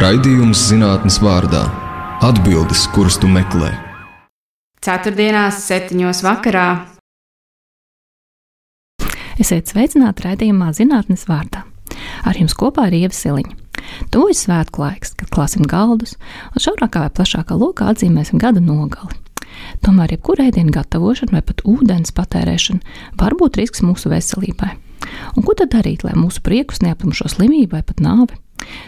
Raidījums zinātnes vārdā - atbildes, kuras tu meklē. Ceturtdienās, septiņos vakarā. Esiet sveicināti raidījumā zinātnes vārdā. Ar jums kopā ir Ieva Siliņa. Tuvojas svētku laiks, kad klāsim galdus un šaurākā vai plašākā lokā atzīmēsim gada nogali. Tomēr jebkura ēdienu gatavošana vai pat ūdens patērēšana var būt risks mūsu veselībai. Un ko tad darīt, lai mūsu priekus neaptumšo slimību vai pat nāvi?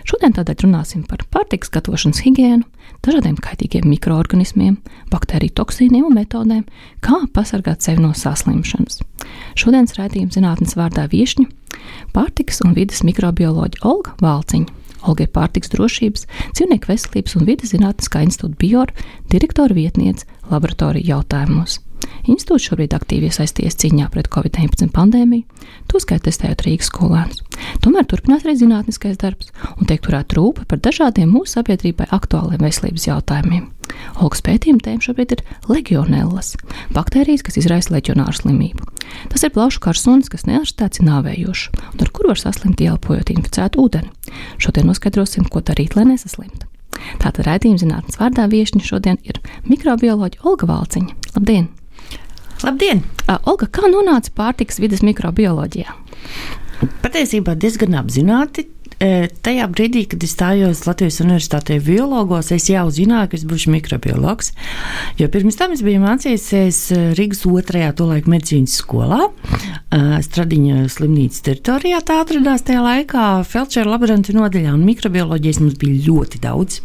Šodien tādēļ runāsim par pārtikas gatavošanas higiēnu, dažādiem kaitīgiem mikroorganismiem, baktēriju toksīniem un metodēm, kā pasargāt sevi no saslimšanas. Šodienas raidījuma zinātnes vārdā viešņa - pārtikas un vidas mikrobioloģija Olga Valciņa. Olga ir pārtiks drošības, dzīvnieku veselības un vidas zinātniskā institūta biora direktora vietniece laboratoriju jautājumos. Institūts šobrīd aktīvi iesaistījies cīņā pret covid-19 pandēmiju, tostarp testējot Rīgas skolēnus. Tomēr turpinās arī zinātniskais darbs un tiek turēta rūpe par dažādiem mūsu sabiedrībai aktuāliem veselības jautājumiem. Olgas pētījuma tēma šobrīd ir legionellas, baktērijas, kas izraisa leģionāru slimību. Tas ir plaušu karsunis, kas neārstēts nāvējošs, un ar kuru var saslimt ieelpojot inficētu ūdeni. Šodien noskaidrosim, ko darīt, lai nesaslimtu. Tātad raidījuma zinātnes vārdā viesiņa šodien ir mikrobioloģija Olga Valciņa. Labdien! Labdien! Olga, kā nonāca pārtikas vidas mikrobioloģijā? Patiesībā diezgan apzināti. E, Tajā brīdī, kad es stājos Latvijas Universitātē biologos, es jau zināju, ka es būšu mikrobiologs. Jo pirms tam es biju mācījies Rīgas otrajā, tolaik medicīnas skolā. E, Stradiņa slimnīcas teritorijā tā atradās tajā laikā Felčera laboratoriju nodaļā, un mikrobioloģijas mums bija ļoti daudz.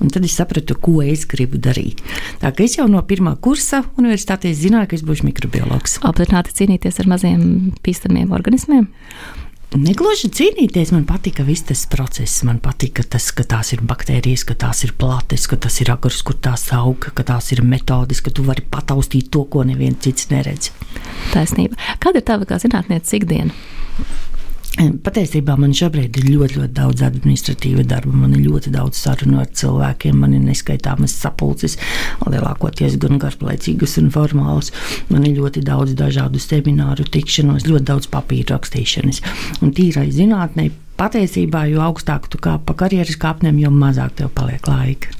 Un tad es sapratu, ko es gribu darīt. Tā kā es jau no pirmā kursa universitātē zināju, ka es būšu mikrobiologs. Apzināti cīnīties ar maziem bīstamiem organismiem? Negluži cīnīties, man patika viss tas process. Man patika tas, ka tās ir baktērijas, ka tās ir plates, ka tas ir agurs, kur tās aug, ka tās ir metodes, ka tu vari pataustīt to, ko neviens cits neredz. Taisnība. Kāda ir tava kā zinātnieces ikdiena? Patiesībā man šobrīd ir ļoti, ļoti daudz administratīva darba. Man ir ļoti daudz sarunu ar cilvēkiem, man ir neskaitāmas sapulces, lielākoties gan garlaicīgas un formālas. Man ir ļoti daudz dažādu semināru, tikšanos, ļoti daudz papīru rakstīšanas. Un tīrai zinātnē patiesībā, jo augstāk tu kāp pa karjeras kāpnēm, jo mazāk tev paliek laika.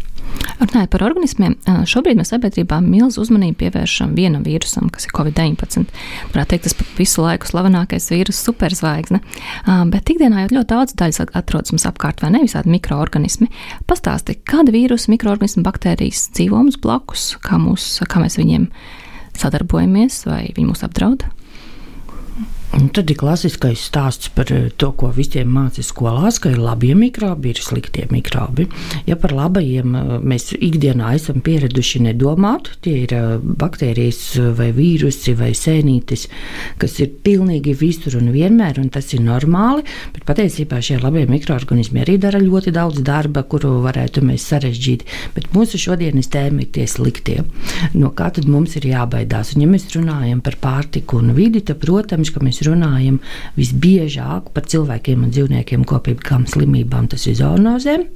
Runājot par organismiem, šobrīd mēs sabiedrībā milzu uzmanību pievēršam vienam vīrusam, kas ir Covid-19. Varētu teikt, tas pat visu laiku slavenākais vīrus, superzvaigzne. Bet ikdienā jau ļoti daudz daļas atrodas mums apkārt, vai ne visādi mikroorganismi. Pastāsti, kāda vīrusu, mikroorganismu, baktērijas dzīvo mums blakus, kā, mūs, kā mēs viņiem sadarbojamies, vai viņi mūs apdraud? Un tad ir klasiskais stāsts par to, ko visiem mācīja skolās, ka ir labie mikrobi, ir sliktie mikrobi. Ja par labajiem mēs ikdienā esam pieraduši nedomāt, tie ir baktērijas vai vīrusi vai sēnītes, kas ir pilnīgi visur un vienmēr, un tas ir normāli. Bet patiesībā šie labie mikroorganismi arī dara ļoti daudz darba, kuru varētu mēs sarežģīt. Bet mūsu šodienas tēma ir tie sliktie. No kā tad mums ir jābaidās? Un ja mēs runājam par pārtiku un vidi, tad, protams, ka mēs runājam visbiežāk par cilvēkiem un dzīvniekiem kopīgām slimībām, tas ir zoonozēm.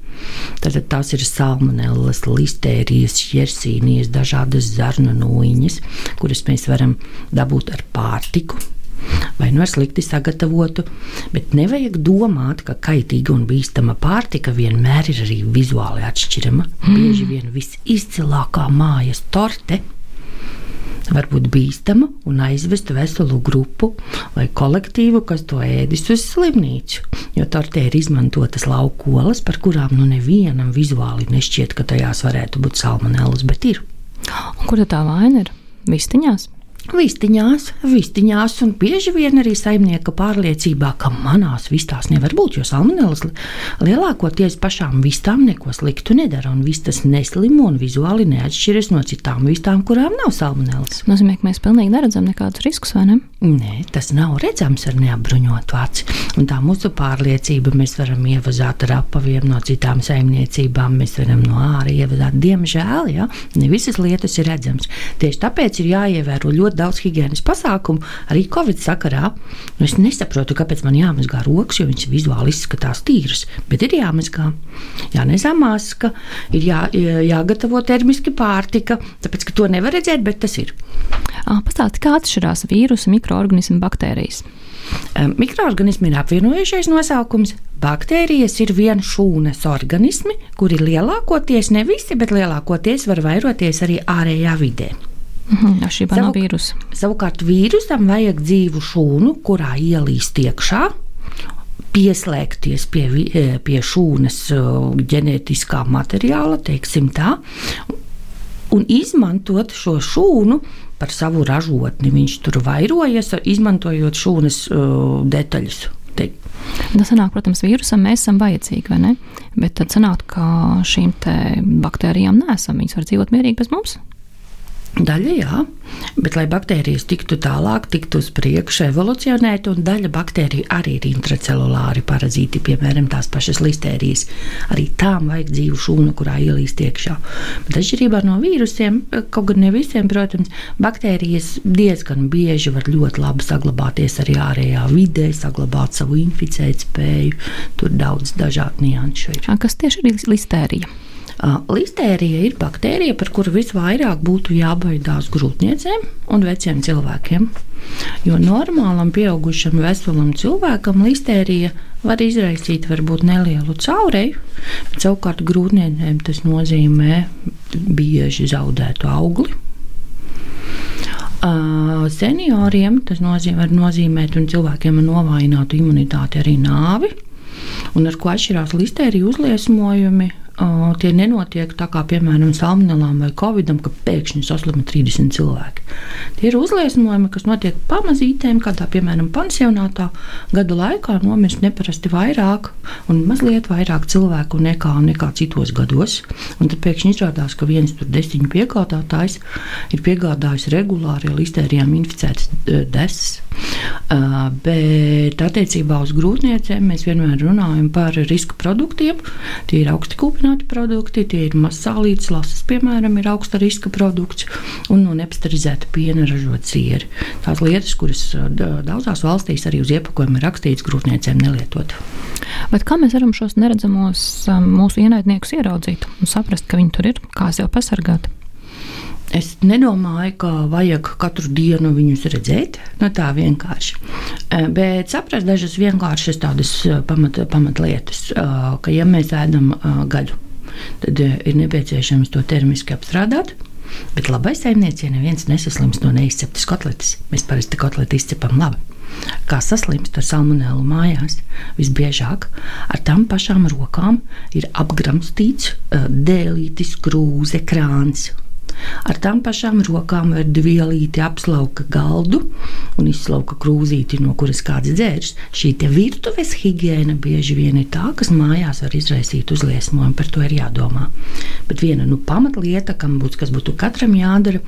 Tad tās ir salmonellas, listērijas, jersīnijas, dažādas zarnu nūjiņas, kuras mēs varam dabūt ar pārtiku. Vai nu ar slikti sagatavotu, bet nevajag domāt, ka kaitīga un bīstama pārtika vienmēr ir arī vizuāli atšķirama. Mm. Bieži vien visizcilākā mājas torte var būt bīstama un aizvest veselu grupu vai kolektīvu, kas to ēdis uz slimnīcu. Jo tortē ir izmantotas lauku olas, par kurām nu nevienam vizuāli nešķiet, ka tajās varētu būt salmonellas, bet ir. Un kur tā vaina ir? Vistiņās? Vistiņās, vistiņās, un bieži vien arī saimnieka pārliecībā, ka manās vistās nevar būt, jo salmonellas lielākoties pašām vistām neko sliktu nedara, un vistas neslimo un vizuāli neatšķiras no citām vistām, kurām nav salmonellas. Nozīmē, ka mēs pilnīgi neredzam nekādus riskus, vai ne? Nē, tas nav redzams ar neapbruņotu aci. Un tā mūsu pārliecība mēs varam ievazāt ar apaviem no citām saimniecībām, mēs varam no ārā ievazāt. Diemžēl, ja, ne visas lietas ir redzamas. Tieši tāpēc ir jāievēro ļoti ļoti daudz higiēnas pasākumu, arī Covid sakarā. Nu, es nesaprotu, kāpēc man jāmazgā rokas, jo viņas vizuāli izskatās tīras, bet ir jāmazgā. Jānezā maska, ir jā, jāgatavo termiski pārtika, tāpēc, ka to nevar redzēt, bet tas ir. Pastāstiet, kā atšķirās vīrusu, mikroorganismu, baktērijas? Mikroorganismi ir apvienojušies nosaukums. Baktērijas ir viena šūnas organismi, kuri lielākoties, ne visi, bet lielākoties var vairoties arī ārējā vidē. Mhm, Atšķirībā no vīrusa. Savukārt vīrusam vajag dzīvu šūnu, kurā ielīst iekšā, pieslēgties pie, pie šūnas ģenētiskā materiāla, teiksim tā, un izmantot šo šūnu par savu ražotni. Viņš tur vairojas, izmantojot šūnas uh, detaļas. Te. Tas sanāk, protams, vīrusam mēs esam vajadzīgi, vai ne? Bet tad sanāk, ka šīm baktērijām nesam. Viņas var dzīvot mierīgi bez mums. Daļa jā, bet, lai baktērijas tiktu tālāk, tiktu uz priekšu, evolucionēt, un daļa baktēriju arī ir intracelulāri parazīti, piemēram, tās pašas listērijas. Arī tām vajag dzīvu šūnu, kurā ielīst iekšā. Bet atšķirībā no vīrusiem, kaut gan ne visiem, protams, baktērijas diezgan bieži var ļoti labi saglabāties arī ārējā vidē, saglabāt savu inficēt spēju. Tur daudz dažādu nianšu ir. Kas tieši ir listērija? Listērija ir baktērija, par kuru visvairāk būtu jābaidās grūtniecēm un veciem cilvēkiem. Jo normālam, pieaugušam, veselam cilvēkam listērija var izraisīt varbūt nelielu caureju, bet savukārt grūtniecēm tas nozīmē bieži zaudētu augli. Senioriem tas nozīmē, var nozīmēt, un cilvēkiem ar novājinātu imunitāti arī nāvi. Un ar ko atšķirās listērija uzliesmojumi? Tie nenotiek tā kā, piemēram, salmonellām vai covidam, ka pēkšņi saslima 30 cilvēki. Tie ir uzliesmojumi, kas notiek pamazītēm, kādā, piemēram, pansionātā gadu laikā nomirst neparasti vairāk un mazliet vairāk cilvēku nekā, nekā citos gados. Un tad pēkšņi izrādās, ka viens tur destiņu piegādātājs ir piegādājis regulāri ar listērijām inficētas desas. Uh, bet attiecībā uz grūtniecēm mēs vienmēr runājam par riska produktiem. Tie ir augsti kūpināti produkti, tie ir mazsālītas lases, piemēram, ir augsta riska produkts un no nepasterizēta piena ražot sieri. Tās lietas, kuras daudzās valstīs arī uz iepakojuma ir rakstīts grūtniecēm nelietot. Bet kā mēs varam šos neredzamos mūsu ienaidniekus ieraudzīt un saprast, ka viņi tur ir, kā sev pasargāt? Es nedomāju, ka vajag katru dienu viņus redzēt, nu, tā vienkārši. Eh, bet saprast dažas vienkāršas tādas eh, pamatlietas, pamat eh, ka, ja mēs ēdam gaļu, tad ir nepieciešams to termiski apstrādāt. Bet labai saimniecei neviens nesaslims no neizceptas kotletes. Mēs parasti kotleti izcepam labi. Kā saslimst ar salmonēlu mājās? Visbiežāk ar tām pašām rokām ir apgramstīts dēlītis, krūze, krāns Ar tām pašām rokām var dvielīti apslauka galdu un izslauka krūzīti, no kuras kāds dzērs. Šī virtuves higiēna bieži vien ir tā, kas mājās var izraisīt uzliesmojumu, par to ir jādomā. Bet viena nu, pamatlieta, būtu, kas būtu katram jādara,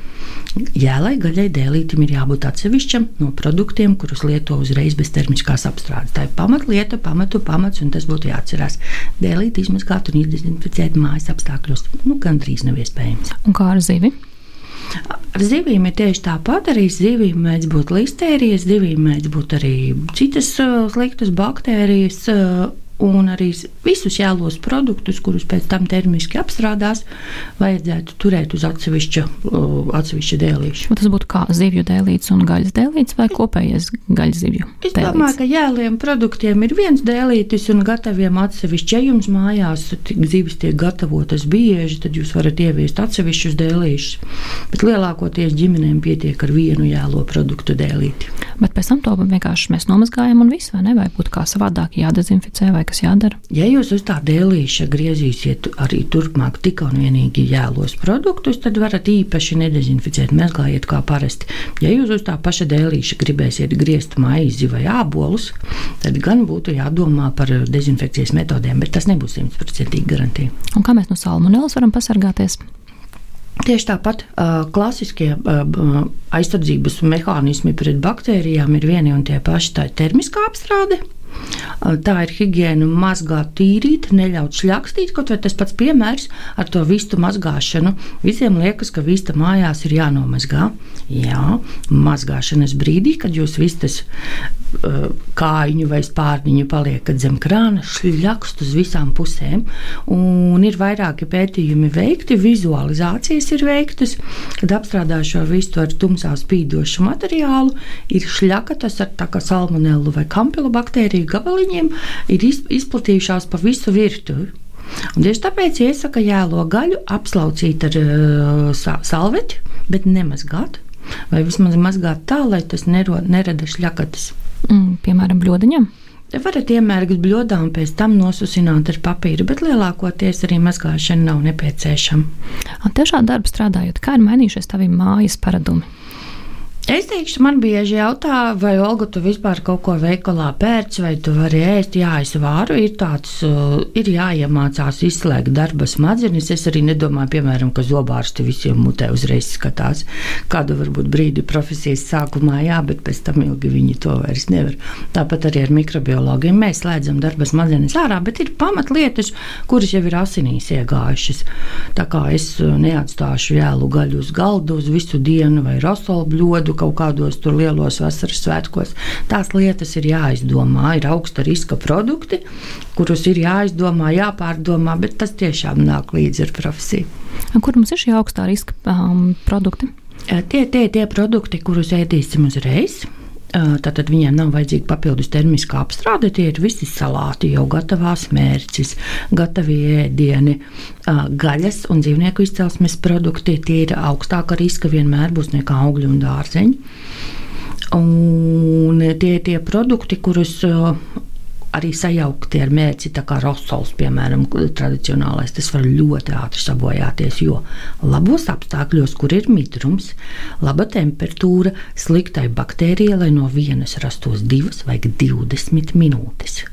jēlai gaļai dēlītim ir jābūt atsevišķam no produktiem, kurus lieto uzreiz bez termiskās apstrādes. Tā ir pamatlieta, pamatu pamats, un tas būtu jāatcerās. Dēlīt izmazgāt un izdezinficēt mājas apstākļos nu, gandrīz nav iespējams. Un kā ar zivi? Ar zivīm ir tieši tāpat. Arī zivīm mēdz būt listērijas, zivīm mēdz būt arī citas uh, sliktas baktērijas. Un arī visus jēlos produktus, kurus pēc tam termiski apstrādās, vajadzētu turēt uz atsevišķa, atsevišķa dēlīša. Tas būtu kā zivju dēlīts un gaļas dēlīts vai kopējais gaļas zivju? Es dēlīts? domāju, ka jēliem produktiem ir viens dēlītis un gataviem atsevišķi. Ja jums mājās zivis tiek gatavotas bieži, tad jūs varat ieviest atsevišķus dēlīšus. Bet lielākoties ģimenēm pietiek ar vienu jēlo produktu dēlīti. Bet pēc tam to vienkārši mēs nomazgājam un viss, vai ne? Vai būtu kā savādāk jādezinficē vai kas jādara? Ja jūs uz tā dēlīša griezīsiet arī turpmāk tikai un vienīgi jēlos produktus, tad varat īpaši nedezinficēt, mezglājiet kā parasti. Ja jūs uz tā paša dēlīša gribēsiet griezt maizi vai ābolus, tad gan būtu jādomā par dezinfekcijas metodēm, bet tas nebūs simtprocentīgi garantīvi. Un kā mēs no salmonellas varam pasargāties? Tieši tāpat klasiskie aizsardzības mehānismi pret baktērijām ir vieni un tie paši. Tā ir termiskā apstrāde, Tā ir higiēna, mazgāt, tīrīt, neļaut šļakstīt. Kaut vai tas pats piemērs ar to vistu mazgāšanu. Visiem liekas, ka vista mājās ir jānomazgā. Jā, mazgāšanas brīdī, kad jūs vistas kājiņu vai spārniņu paliekat zem krāna, šļakst uz visām pusēm. Un ir vairāki pētījumi veikti, vizualizācijas ir veiktas, kad apstrādā šo vistu ar tumsā spīdošu materiālu, ir šļakatas ar tā kā salmonellu vai kampila baktēriju gabaliņiem, ir izplatījušās pa visu virtuvi. Un tieši tāpēc iesaka jēlo gaļu apslaucīt ar uh, salveķi, bet nemazgāt. Vai vismaz mazgāt tā, lai tas nerada šļakatas. Mm, piemēram, bļodiņam. Varat iemērgt bļodā un pēc tam nosusināt ar papīru, bet lielākoties arī mazgāšana nav nepieciešama. Tiešā darba strādājot, kā ir mainījušies tavi mājas paradumi? Es teikšu, man bieži jautā, vai Olga, tu vispār kaut ko veikalā pērci, vai tu vari ēst. Jā, es varu. Ir tāds, uh, ir jāiemācās izslēgt darba smadzenes. Es arī nedomāju, piemēram, ka zobārsti visiem mutē uzreiz skatās. Kādu varbūt brīdi profesijas sākumā, jā, bet pēc tam ilgi viņi to vairs nevar. Tāpat arī ar mikrobiologiem mēs slēdzam darba smadzenes ārā, bet ir pamatlietas, kuras jau ir asinīs iegājušas. Tā kā es uh, neatstāšu jēlu gaļu uz galdu uz visu dienu vai rosolu bļodu kaut kādos tur lielos vasaras svētkos. Tās lietas ir jāizdomā. Ir augsta riska produkti, kurus ir jāizdomā, jāpārdomā, bet tas tiešām nāk līdzi ar profesiju. Kur mums ir šie augstā riska um, produkti? Tie ir tie, tie produkti, kurus ēdīsim uzreiz. Tātad viņiem nav vajadzīga papildus termiskā apstrāde. Tie ir visi salāti, jau gatavās mērķis, gatavi ēdieni, gaļas un dzīvnieku izcelsmes produkti. Tie ir augstāka riska vienmēr būs nekā augļi un dārzeņi. Un tie ir tie produkti, kurus arī sajaukti ar mērci, tā kā rosols, piemēram, tradicionālais, tas var ļoti ātri sabojāties, jo labos apstākļos, kur ir mitrums, laba temperatūra, sliktai baktērijai, lai no vienas rastos divas vai 20 minūtes.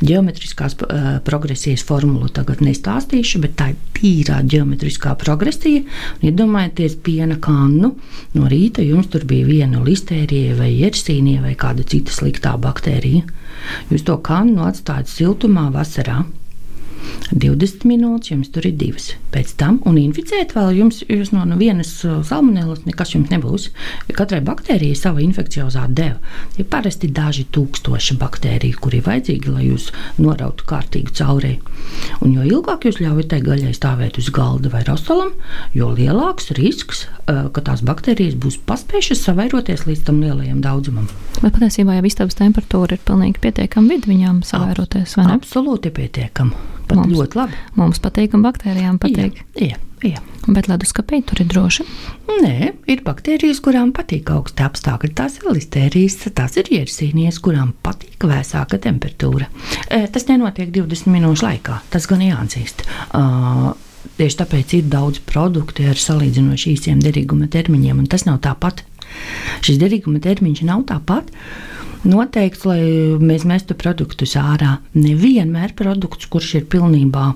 Geometriskās uh, progresijas formulu tagad nestāstīšu, bet tā ir tīrā geometriskā progresija. Iedomājieties, piena kannu no rīta jums tur bija viena listērija vai iersīnija vai kāda cita sliktā baktērija. Jūs to kannu atstājat siltumā vasarā. 20 minūtes, jums tur ir divas. Pēc tam, un inficēt vēl jums, jūs no, no vienas uh, salmonellas nekas jums nebūs. Katrai baktērijai sava infekciozā deva. Ir parasti daži tūkstoši baktēriju, kuri ir vajadzīgi, lai jūs norautu kārtīgi caurē. Un jo ilgāk jūs ļaujat tai gaļai stāvēt uz galda vai rostolam, jo lielāks risks, uh, ka tās baktērijas būs paspējušas savairoties līdz tam lielajam daudzumam. Bet patiesībā jau istabas temperatūra ir pilnīgi pietiekama vidi viņām savairoties, vai ne? Absolūti pietiekama. Pat mums, ļoti labi. Mums patīk, un baktērijām patīk. Jā, jā, jā. Bet leduskapī tur ir droši. Nē, ir baktērijas, kurām patīk augsta apstākļi. Tās ir listērijas, tās ir iersīnijas, kurām patīk vēsāka temperatūra. E, tas nenotiek 20 minūšu laikā. Tas gan jāatzīst. Uh, Tieši tāpēc ir daudz produktu ar salīdzinoši īsiem derīguma termiņiem, un tas nav tāpat. Šis derīguma termiņš nav tāpat. Uh, noteikts, lai mēs mestu produktus ārā. Nevienmēr produkts, kurš ir pilnībā,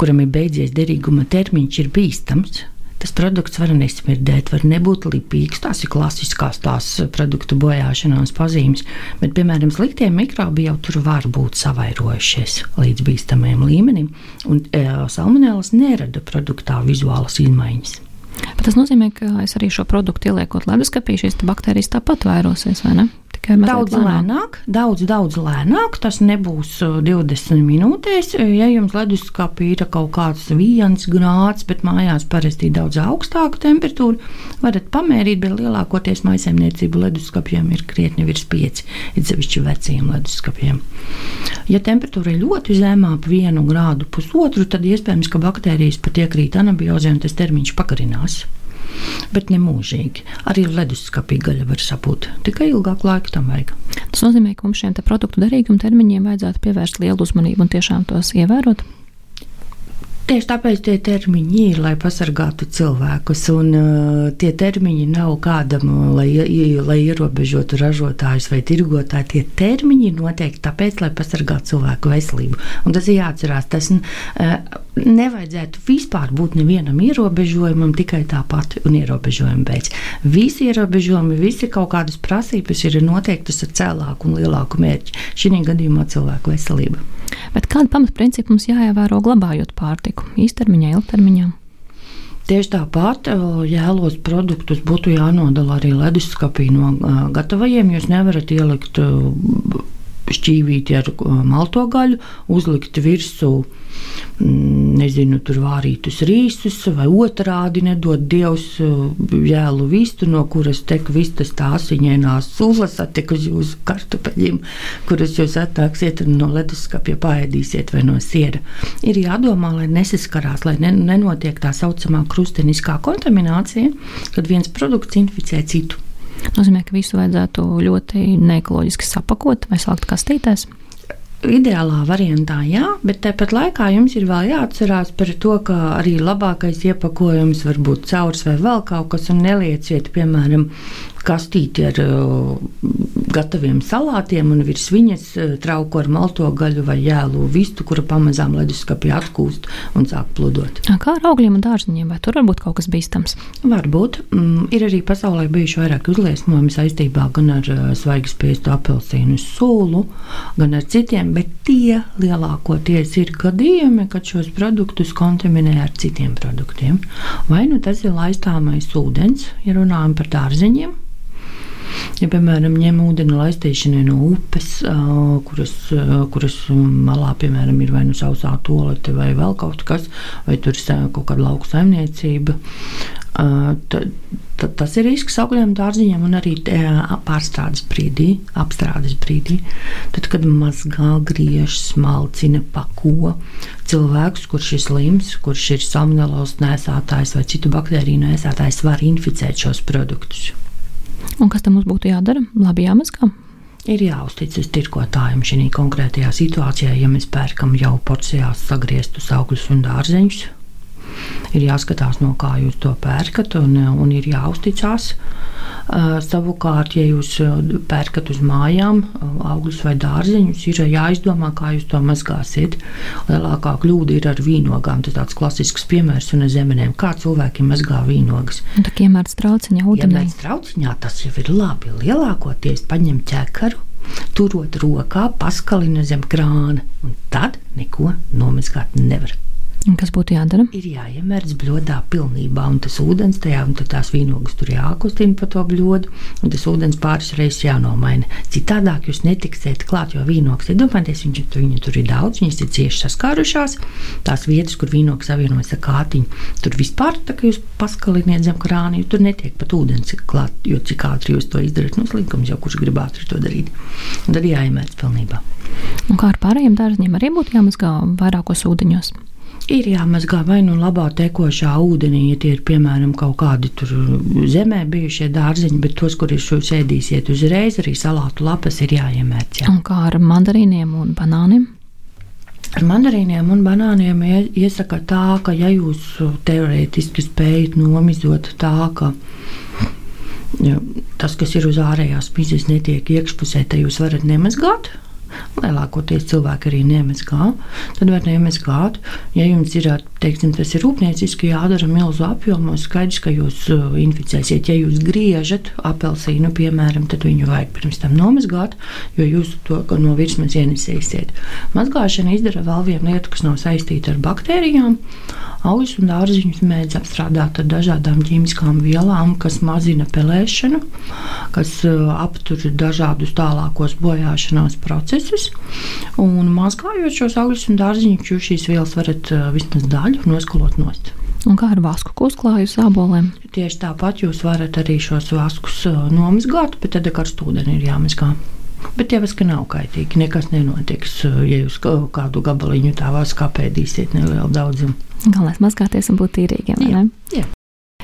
kuram ir beidzies derīguma termiņš, ir bīstams. Tas produkts var nesmirdēt, var nebūt lipīgs. Tās ir klasiskās tās produktu bojāšanās pazīmes. Bet, piemēram, sliktie mikrobi jau tur var būt savairojušies līdz bīstamajam līmenim. Un e, salmonēlas nerada produktā vizuālas izmaiņas. Bet tas nozīmē, ka es arī šo produktu ieliekot leduskapī, šīs baktērijas tāpat vairosies, vai ne? Tikai daudz lēnāk. Daudz, daudz lēnāk. Tas nebūs 20 uh, minūtēs. Ja jums leduskapī ir kaut kāds viens grāds, bet mājās parasti ir daudz augstāka temperatūra, varat pamērīt, bet lielākoties maisaimniecību leduskapiem ir krietni virs 5, ir sevišķi veciem leduskapiem. Ja temperatūra ir ļoti zemā, ap vienu grādu pusotru, tad iespējams, ka baktērijas pat iekrīt anabiozē un tas termiņš pagarinās bet ne mūžīgi. Arī leduskapī gaļa var sabūt. Tikai ilgāk laika tam vajag. Tas nozīmē, ka mums šiem produktu derīguma termiņiem vajadzētu pievērst lielu uzmanību un tiešām tos ievērot. Tieši tāpēc tie termiņi ir, lai pasargātu cilvēkus. Un, uh, tie termiņi nav kādam, lai, lai ierobežotu ražotājus vai tirgotājus. Tie termiņi noteikti tāpēc, lai pasargātu cilvēku veselību. Un tas ir jāatcerās. Tas uh, nevajadzētu vispār būt nevienam ierobežojumam, tikai tāpat un ierobežojumi pēc. Visi ierobežojumi, visi kaut kādas prasības ir noteiktas ar cēlāku un lielāku mērķi. Šī gadījumā cilvēku veselība. Bet kāda pamatprincipa mums jāievēro glabājot pārtiku īstermiņā, ilgtermiņā? Tieši tāpat jēlos produktus būtu jānodala arī leduskapī no gatavajiem. Jūs nevarat ielikt šķīvīti ar malto gaļu, uzlikt virsū Mm, nezinu, tur vārītus rīsus, vai otrādi nedod dievs uh, jēlu vistu, no kuras tek vistas tā asiņainās sulas, attiek uz jūsu kartupeļiem, kuras jūs attāksiet no leduskapja paēdīsiet vai no siera. Ir jādomā, lai nesaskarās, lai nenotiek tā saucamā krusteniskā kontaminācija, kad viens produkts inficē citu. Nozīmē, ka visu vajadzētu ļoti neekoloģiski sapakot vai salikt kastītēs. Ideālā variantā, jā, bet tāpat laikā jums ir vēl jāatcerās par to, ka arī labākais iepakojums var būt caurs vai vēl kaut kas, un nelieciet, piemēram, kastīti ar uh, gataviem salātiem un virs viņas uh, trauku ar malto gaļu vai jēlu vistu, kura pamazām leduskapī atkūst un sāk pludot. Kā ar augļiem un dārziņiem, vai tur var būt kaut kas bīstams? Varbūt. Mm, ir arī pasaulē bijuši vairāk uzliesmojumi saistībā gan ar uh, svaigas piestu apelsīnu sūlu, gan ar citiem, bet tie lielākoties ir gadījumi, kad šos produktus kontaminē ar citiem produktiem. Vai nu tas ir laistāmais ūdens, ja runājam par dārziņiem, Ja, piemēram, ņem ūdeni laistīšanai no upes, kuras, kuras malā piemēram, ir vai nu sausā tolete vai vēl kaut kas, vai tur ir kaut kāda lauka saimniecība, tad, tad tas ir risks augļiem, dārziņiem un arī pārstrādes brīdī, apstrādes brīdī. Tad, kad mazgā, griež, smalcina, pako cilvēks, kurš ir slims, kurš ir salmonellos nesātājs vai citu baktēriju nesātājs, var inficēt šos produktus. Un kas tam mums būtu jādara? Labi jāmazgā. Ir jāuzticas tirgotājiem šī konkrētajā situācijā, ja mēs pērkam jau porcijās sagrieztus augļus un dārzeņus. Ir jāskatās, no kā jūs to pērkat, un, un ir jāuzticas. Uh, savukārt, ja jūs pērkat uz mājām augļus vai dārzeņus, ir jāizdomā, kā jūs to mazgāsiet. Lielākā kļūda ir ar vīnogām. Tas tāds klasisks piemērs un zemenēm. Kā cilvēki mazgā vīnogas? Tā kā iemērts trauciņā ūdenī. Ja trauciņā tas jau ir labi. Lielākoties paņem ķekaru, turot rokā, paskalina zem krāna, un tad neko nomazgāt nevar. Un kas būtu jādara? Ir jāiemērts bļodā pilnībā, un tas ūdens tajā, un tās vīnogas tur jākustina pa to bļodu, un tas ūdens pāris reizes jānomaina. Citādāk jūs netiksiet klāt, jo vīnogas, iedomājieties, viņš, viņu tur ir daudz, viņas ir cieši saskārušās, tās vietas, kur vīnogas savienojas ar kātiņu, tur vispār tā kā jūs paskaliniet zem krāni, tur netiek pat ūdens klāt, jo cik ātri jūs to izdarat, nu slinkums jau kurš grib ātri to darīt. Un tad jāiemērts pilnībā. Un kā ar pārējiem dārziņiem arī būtu jāmazgā vairākos ūdeņos? Ir jāmazgā vai nu labā tekošā ūdenī, ja tie ir piemēram kaut kādi zemē bijušie dārziņi, bet tos, kurus jūs ēdīsiet uzreiz, arī salātu lapas ir jāiemērc. Jā. Un kā ar mandarīniem un banāniem? Ar mandarīniem un banāniem iesaka tā, ka, ja jūs teorētiski spējat nomizot tā, ka ja, tas, kas ir uz ārējās mizas, netiek iekšpusē, tad jūs varat nemazgāt lielākoties cilvēki arī nemazgā, tad var nemazgāt. Ja jums ir, teiksim, tas ir rūpnieciski jādara milzu apjomos, skaidrs, ka jūs uh, inficēsiet. Ja jūs griežat apelsīnu, piemēram, tad viņu vajag pirms tam nomazgāt, jo jūs to no virsmas ienesīsiet. Mazgāšana izdara vēl vienu lietu, kas nav saistīta ar baktērijām. Augļus un dārziņus mēdz apstrādāt ar dažādām ķīmiskām vielām, kas mazina pelēšanu, kas uh, aptur dažādus tālākos bojāšanās procesus. Un mazgājot šos augļus un dārziņus, jūs šīs vielas varat vismaz daļu noskalot nost. Un kā ar vasku, ko uzklāju uz aboliem? Tieši tāpat jūs varat arī šos vaskus nomazgāt, bet tad ar karstu ūdeni ir jāmazgā. Bet es ka nav kaitīgi. Nekas nenotiks, ja jūs kādu gabaliņu tā vārs kāpēdīsiet nelielu daudzumu. Galvenais mazgāties un būt tīrīgiem. Jā, jā.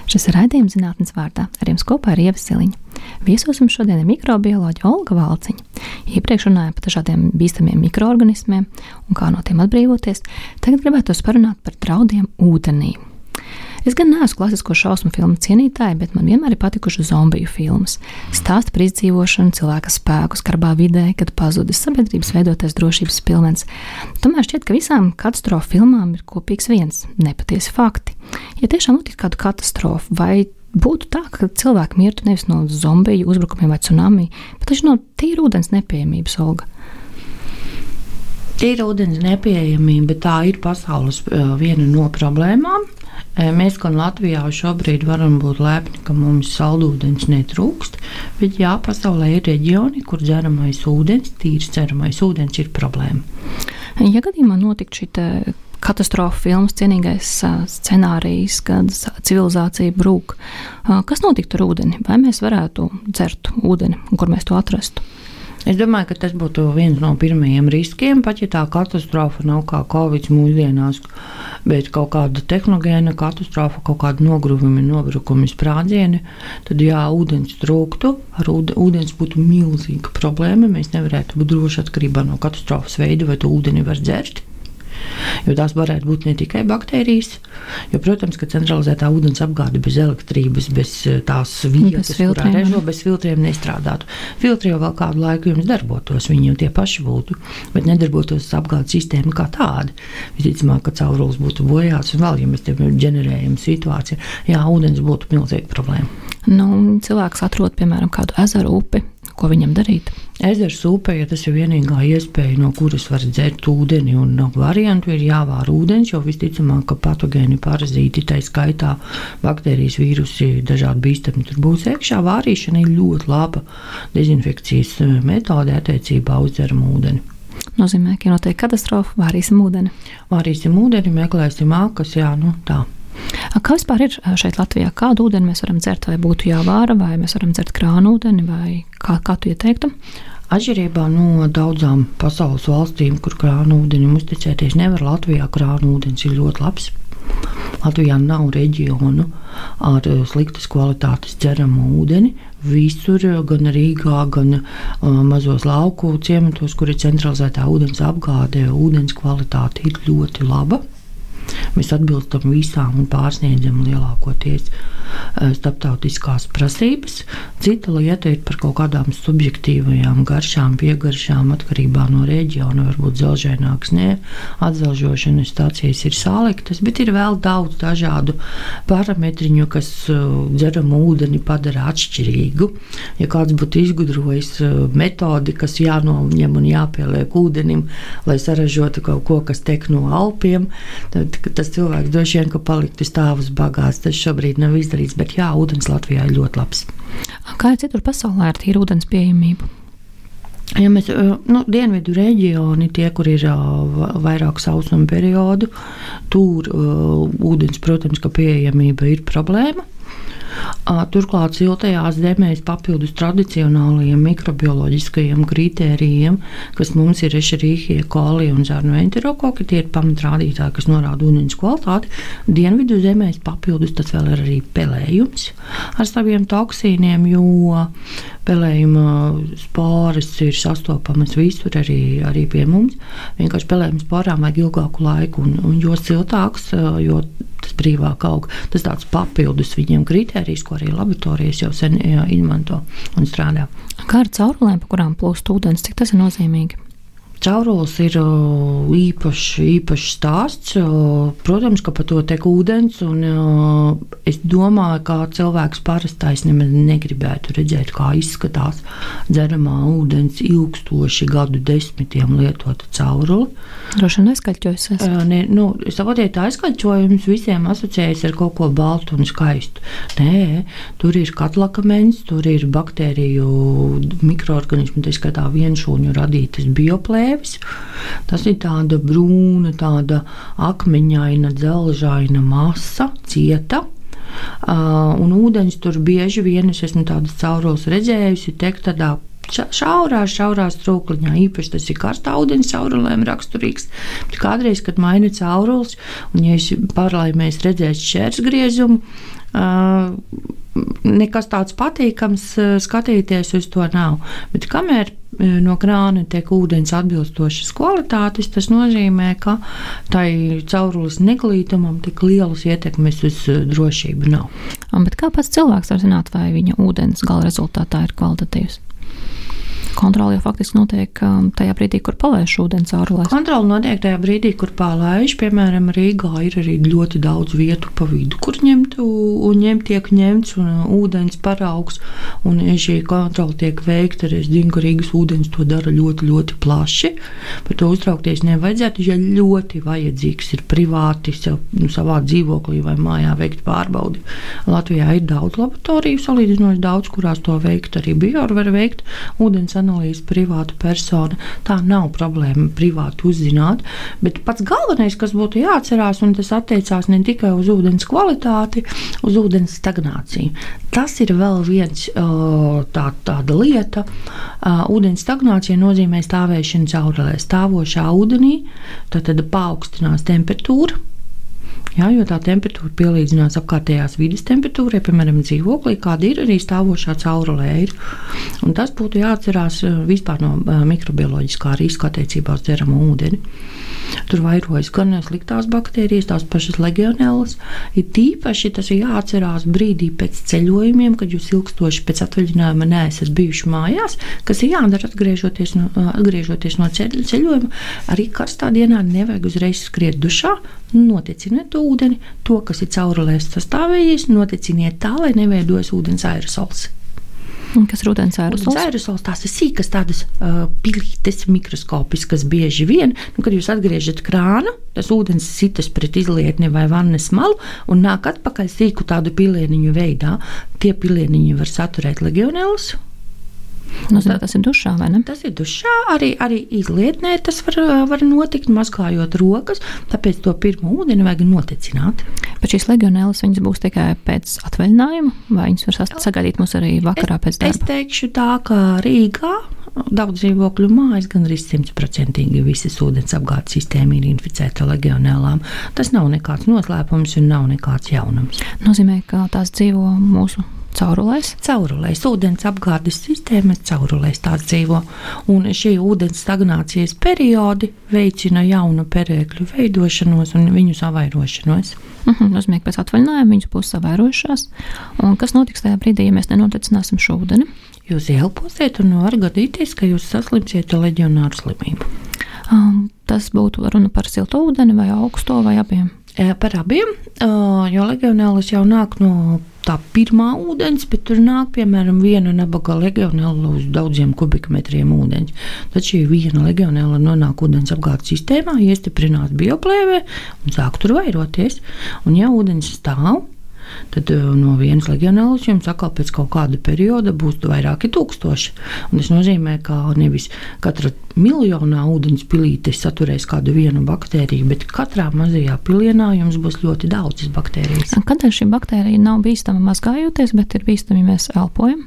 Šis raidījums zinātnes vārdā. Ar jums kopā ir Ieva Siliņa. Viesos mums šodien ir mikrobioloģija Olga Valciņa. Iepriekš runājām par dažādiem bīstamiem mikroorganismiem un kā no tiem atbrīvoties. Tagad gribētu parunāt par draudiem ūdenī. Es gan neesmu klasisko šausmu filmu cienītāja, bet man vienmēr ir patikušas zombiju filmas. Stāsta par izdzīvošanu, cilvēka spēku skarbā vidē, kad pazudis sabiedrības veidotais drošības pilvens. Tomēr šķiet, ka visām katastrofu filmām ir kopīgs viens - nepatiesi fakti. Ja tiešām notiktu kāda katastrofa, vai būtu tā, ka cilvēki mirtu nevis no zombiju uzbrukumiem vai tsunami, bet tieši no tīra ūdens nepieejamības, Olga. Tīra ūdens nepieejamība tā ir pasaules viena no problēmām. Mēs gan Latvijā šobrīd varam būt lepni, ka mums saldūdens netrūkst, bet jā, pasaulē ir reģioni, kur dzeramais ūdens, tīrs dzeramais ūdens ir problēma. Ja gadījumā notiktu šī katastrofa filmas cienīgais scenārijs, kad civilizācija brūk, kas notiktu ar ūdeni? Vai mēs varētu dzert ūdeni un kur mēs to atrastu? Es domāju, ka tas būtu viens no pirmajiem riskiem, pat ja tā katastrofa nav kā Covid mūsdienās, bet kaut kāda tehnogēna katastrofa, kaut kāda nogruvuma, nobrukuma sprādzieni, tad jā, ūdens trūktu, ar ūdens būtu milzīga problēma. Mēs nevarētu būt droši atkarībā no katastrofas veida, vai to ūdeni var dzert. Jo tās varētu būt ne tikai baktērijas, jo, protams, ka centralizētā ūdens apgāde bez elektrības, bez eh, tās vietas, kurā režo bez filtriem nestrādātu. Filtri jau vēl kādu laiku jums darbotos, viņi jau tie paši būtu, bet nedarbotos apgādes sistēma kā tāda. Visticamāk, ka caurulis būtu bojāts un vēl, ja mēs te ģenerējam situāciju, jā, ūdens būtu milzīga problēma. Nu, cilvēks atrod, piemēram, kādu ezeru upi, ko viņam darīt? Ezers upē, ja tas ir vienīgā iespēja, no kuras var dzert ūdeni, un no variantu ir jāvāra ūdens, jo visticamāk, ka patogēni parazīti, tā skaitā baktērijas, vīrusi, dažādi bīstami tur būs iekšā. Vārīšana ir ļoti laba dezinfekcijas eh, metode attiecībā uz dzeramu ūdeni. Nozīmē, ka, ja notiek katastrofa, vārīsim ūdeni. Vārīsim ūdeni, meklēsim ākas, jā, nu tā. Kā vispār ir šeit Latvijā? Kādu ūdeni mēs varam dzert, vai būtu jāvāra, vai mēs varam dzert krānu ūdeni, vai kā, kā tu ieteiktu? Atšķirībā no daudzām pasaules valstīm, kur krānu ūdenim uzticēties nevar, Latvijā krānu ūdens ir ļoti labs. Latvijā nav reģionu ar sliktas kvalitātes dzeramu ūdeni. Visur, gan Rīgā, gan mazos lauku ciematos, kur ir centralizētā ūdens apgāde, ūdens kvalitāte ir ļoti laba. Mēs atbilstam visām un pārsniedzam lielākoties eh, starptautiskās prasības. Cita lieta ir par kaut kādām subjektīvajām garšām, piegaršām, atkarībā no reģiona. Varbūt zelžaināks, ne atzelžošanas stācijas ir saliktas, bet ir vēl daudz dažādu parametriņu, kas eh, dzeramu ūdeni padara atšķirīgu. Ja kāds būtu izgudrojis eh, metodi, kas jānoņem un jāpieliek ūdenim, lai saražotu kaut ko, kas tek no Alpiem, tad tas cilvēks droši vien paliktu stāvus bagāts. Tas šobrīd nav izdarīts, bet jā, ūdens Latvijā ir ļoti labs. Kā ir citur pasaulē ar tīru ūdens pieejamību? Ja mēs, nu, dienvidu reģioni, tie, kur ir vairāk sausuma periodu, tur ūdens, protams, ka pieejamība ir problēma. Turklāt siltajās zemēs papildus tradicionālajiem mikrobioloģiskajiem kritērijiem, kas mums ir ešerīhie, kolija un zārnu enterokoki, tie ir pamatrādītāji, kas norāda ūdens kvalitāti. Dienvidu zemēs papildus tas vēl ir arī pelējums ar saviem toksīniem, jo pelējuma spāras ir sastopamas visur, arī, arī pie mums. Vienkārši pelējuma spārām vajag ilgāku laiku, un, un jo siltāks, jo tas brīvāk aug. Tas tāds papildus viņiem kritērijs, ko arī laboratorijas jau sen jā, izmanto un strādā. Kā ar caurulēm, pa kurām plūst ūdens, cik tas ir nozīmīgi? Caurulis ir īpašs, īpašs stāsts. Protams, ka par to tek ūdens. Es domāju, ka cilvēks parastais nemaz negribētu redzēt, kā izskatās dzeramā ūdens ilgstoši gadu desmitiem lietota cauruli. Droši vien aizkaļķojas. Ne, nu, Savotiet aizkaļķojums visiem asociējas ar kaut ko baltu un skaistu. Nē, tur ir katlakmens, tur ir baktēriju mikroorganismu, tā skatā vienšūņu radītas bioplēmas drēbes. Tas ir tāda brūna, tāda akmeņaina, dzelžaina masa, cieta. Uh, un ūdens tur bieži vien es esmu tādas caurules redzējusi, tek tādā šaurā, šaurā strūkliņā. Īpaši tas ir karstā ūdens caurulēm raksturīgs. Bet kādreiz, kad maina caurules, un ja es paralēli mēs redzēsim šķērsgriezumu, nekas tāds patīkams skatīties uz to nav. Bet kamēr no krāna tiek ūdens atbilstošas kvalitātes, tas nozīmē, ka tai caurules neglītumam tik lielas ietekmes uz drošību nav. Bet kā pats cilvēks var zināt, vai viņa ūdens gala rezultātā ir kvalitatīvs? Kontrole jau faktiski notiek um, tajā brīdī, kur palaiž ūdens caurulēs. Kontrole notiek tajā brīdī, kur palaiž. Piemēram, Rīgā ir arī ļoti daudz vietu pa vidu, kur ņemt, un ņemt tiek ņemts un uh, ūdens paraugs. Un, šī kontrole tiek veikta, zinu, ka Rīgas ūdens to dara ļoti, ļoti plaši. Par to uztraukties nevajadzētu, ja ļoti vajadzīgs ir privāti sev, nu, savā dzīvoklī vai mājā veikt pārbaudi. Latvijā ir daudz laboratoriju, salīdzinoši daudz, kurās to veikt. Arī biori var veikt ūdens analīzi privāta persona. Tā nav problēma privāti uzzināt, bet pats galvenais, kas būtu jāatcerās, un tas attiecās ne tikai uz ūdens kvalitāti, uz ūdens stagnāciju. Tas ir vēl viens tā, tāda lieta. Ūdens stagnācija nozīmē stāvēšanu caurulē. Stāvošā ūdenī tad paaugstinās temperatūra Jā, jo tā temperatūra pielīdzinās apkārtējās vidas temperatūrai, piemēram, dzīvoklī, kāda ir arī stāvošā caurulē. Ir. Un tas būtu jāatcerās eh, vispār no eh, mikrobioloģiskā riska attiecībā uz dzeramo ūdeni. Tur vairojas gan sliktās baktērijas, tās pašas legionēlas. Ir tīpaši tas ir jāatcerās brīdī pēc ceļojumiem, kad jūs ilgstoši pēc atvaļinājuma neesat bijuši mājās, kas ir jādara atgriežoties no, atgriežoties no ceļojuma. Arī karstā dienā nevajag uzreiz skriet dušā, Noteciniet ūdeni, to, kas ir caurulēs sastāvējies, noteciniet tā, lai neveidojas ūdens aerosols. Kas ir ūdens aerosols? Aerosols tās ir sīkas, tādas uh, pilītes, mikroskopiskas bieži vien. Nu, kad jūs atgriežat krānu, tas ūdens sitas pret izlietni vai vannas malu un nāk atpakaļ sīku tādu pilieniņu veidā. Tie pilieniņi var saturēt legionēlus Nozīmē, tas ir dušā, vai ne? Tas ir dušā, arī, arī izlietnē tas var, var notikt, mazgājot rokas. Tāpēc to pirmo ūdeni vajag notecināt. Bet šīs legionēlas viņas būs tikai pēc atvaļinājuma, vai viņas var sagaidīt mums arī vakarā pēc darba? Es teikšu tā, ka Rīgā daudz dzīvokļu mājas, gan arī simtprocentīgi visas ūdens apgādes sistēma ir inficēta legionēlām. Tas nav nekāds noslēpums un nav nekāds jaunums. Nozīmē, ka tās dzīvo mūsu Caurulēs? Caurulēs, ūdens apgādes sistēmas caurulēs tās dzīvo. Un šī ūdens stagnācijas periodi veicina jaunu perēkļu veidošanos un viņu savairošanos. Uh -huh, nozīmē, ka pēc atvaļinājuma viņas būs savairojušās. Un kas notiks tajā brīdī, ja mēs nenotecināsim šo ūdeni? Jūs elposiet un var gadīties, ka jūs saslimsiet ar leģionāru slimību. Um, tas būtu runa par silto ūdeni vai augsto vai abiem? Par abiem, jo legionēlis jau nāk no tā pirmā ūdens, bet tur nāk, piemēram, viena nabaga legionēla uz daudziem kubikmetriem ūdens. Tad šī viena legionēla nonāk ūdens apgādes sistēmā, iestiprinās bioplēvē un sāk tur vairoties. Un, ja ūdens stāv, tad uh, no vienas legionēlas jums atkal pēc kaut kāda perioda būs vairāki tūkstoši. Un tas nozīmē, ka nevis katra miljonā ūdens pilīte saturēs kādu vienu baktēriju, bet katrā mazajā pilienā jums būs ļoti daudzas baktērijas. Kādēļ šī baktērija nav bīstama mazgājoties, bet ir bīstama, ja mēs elpojam?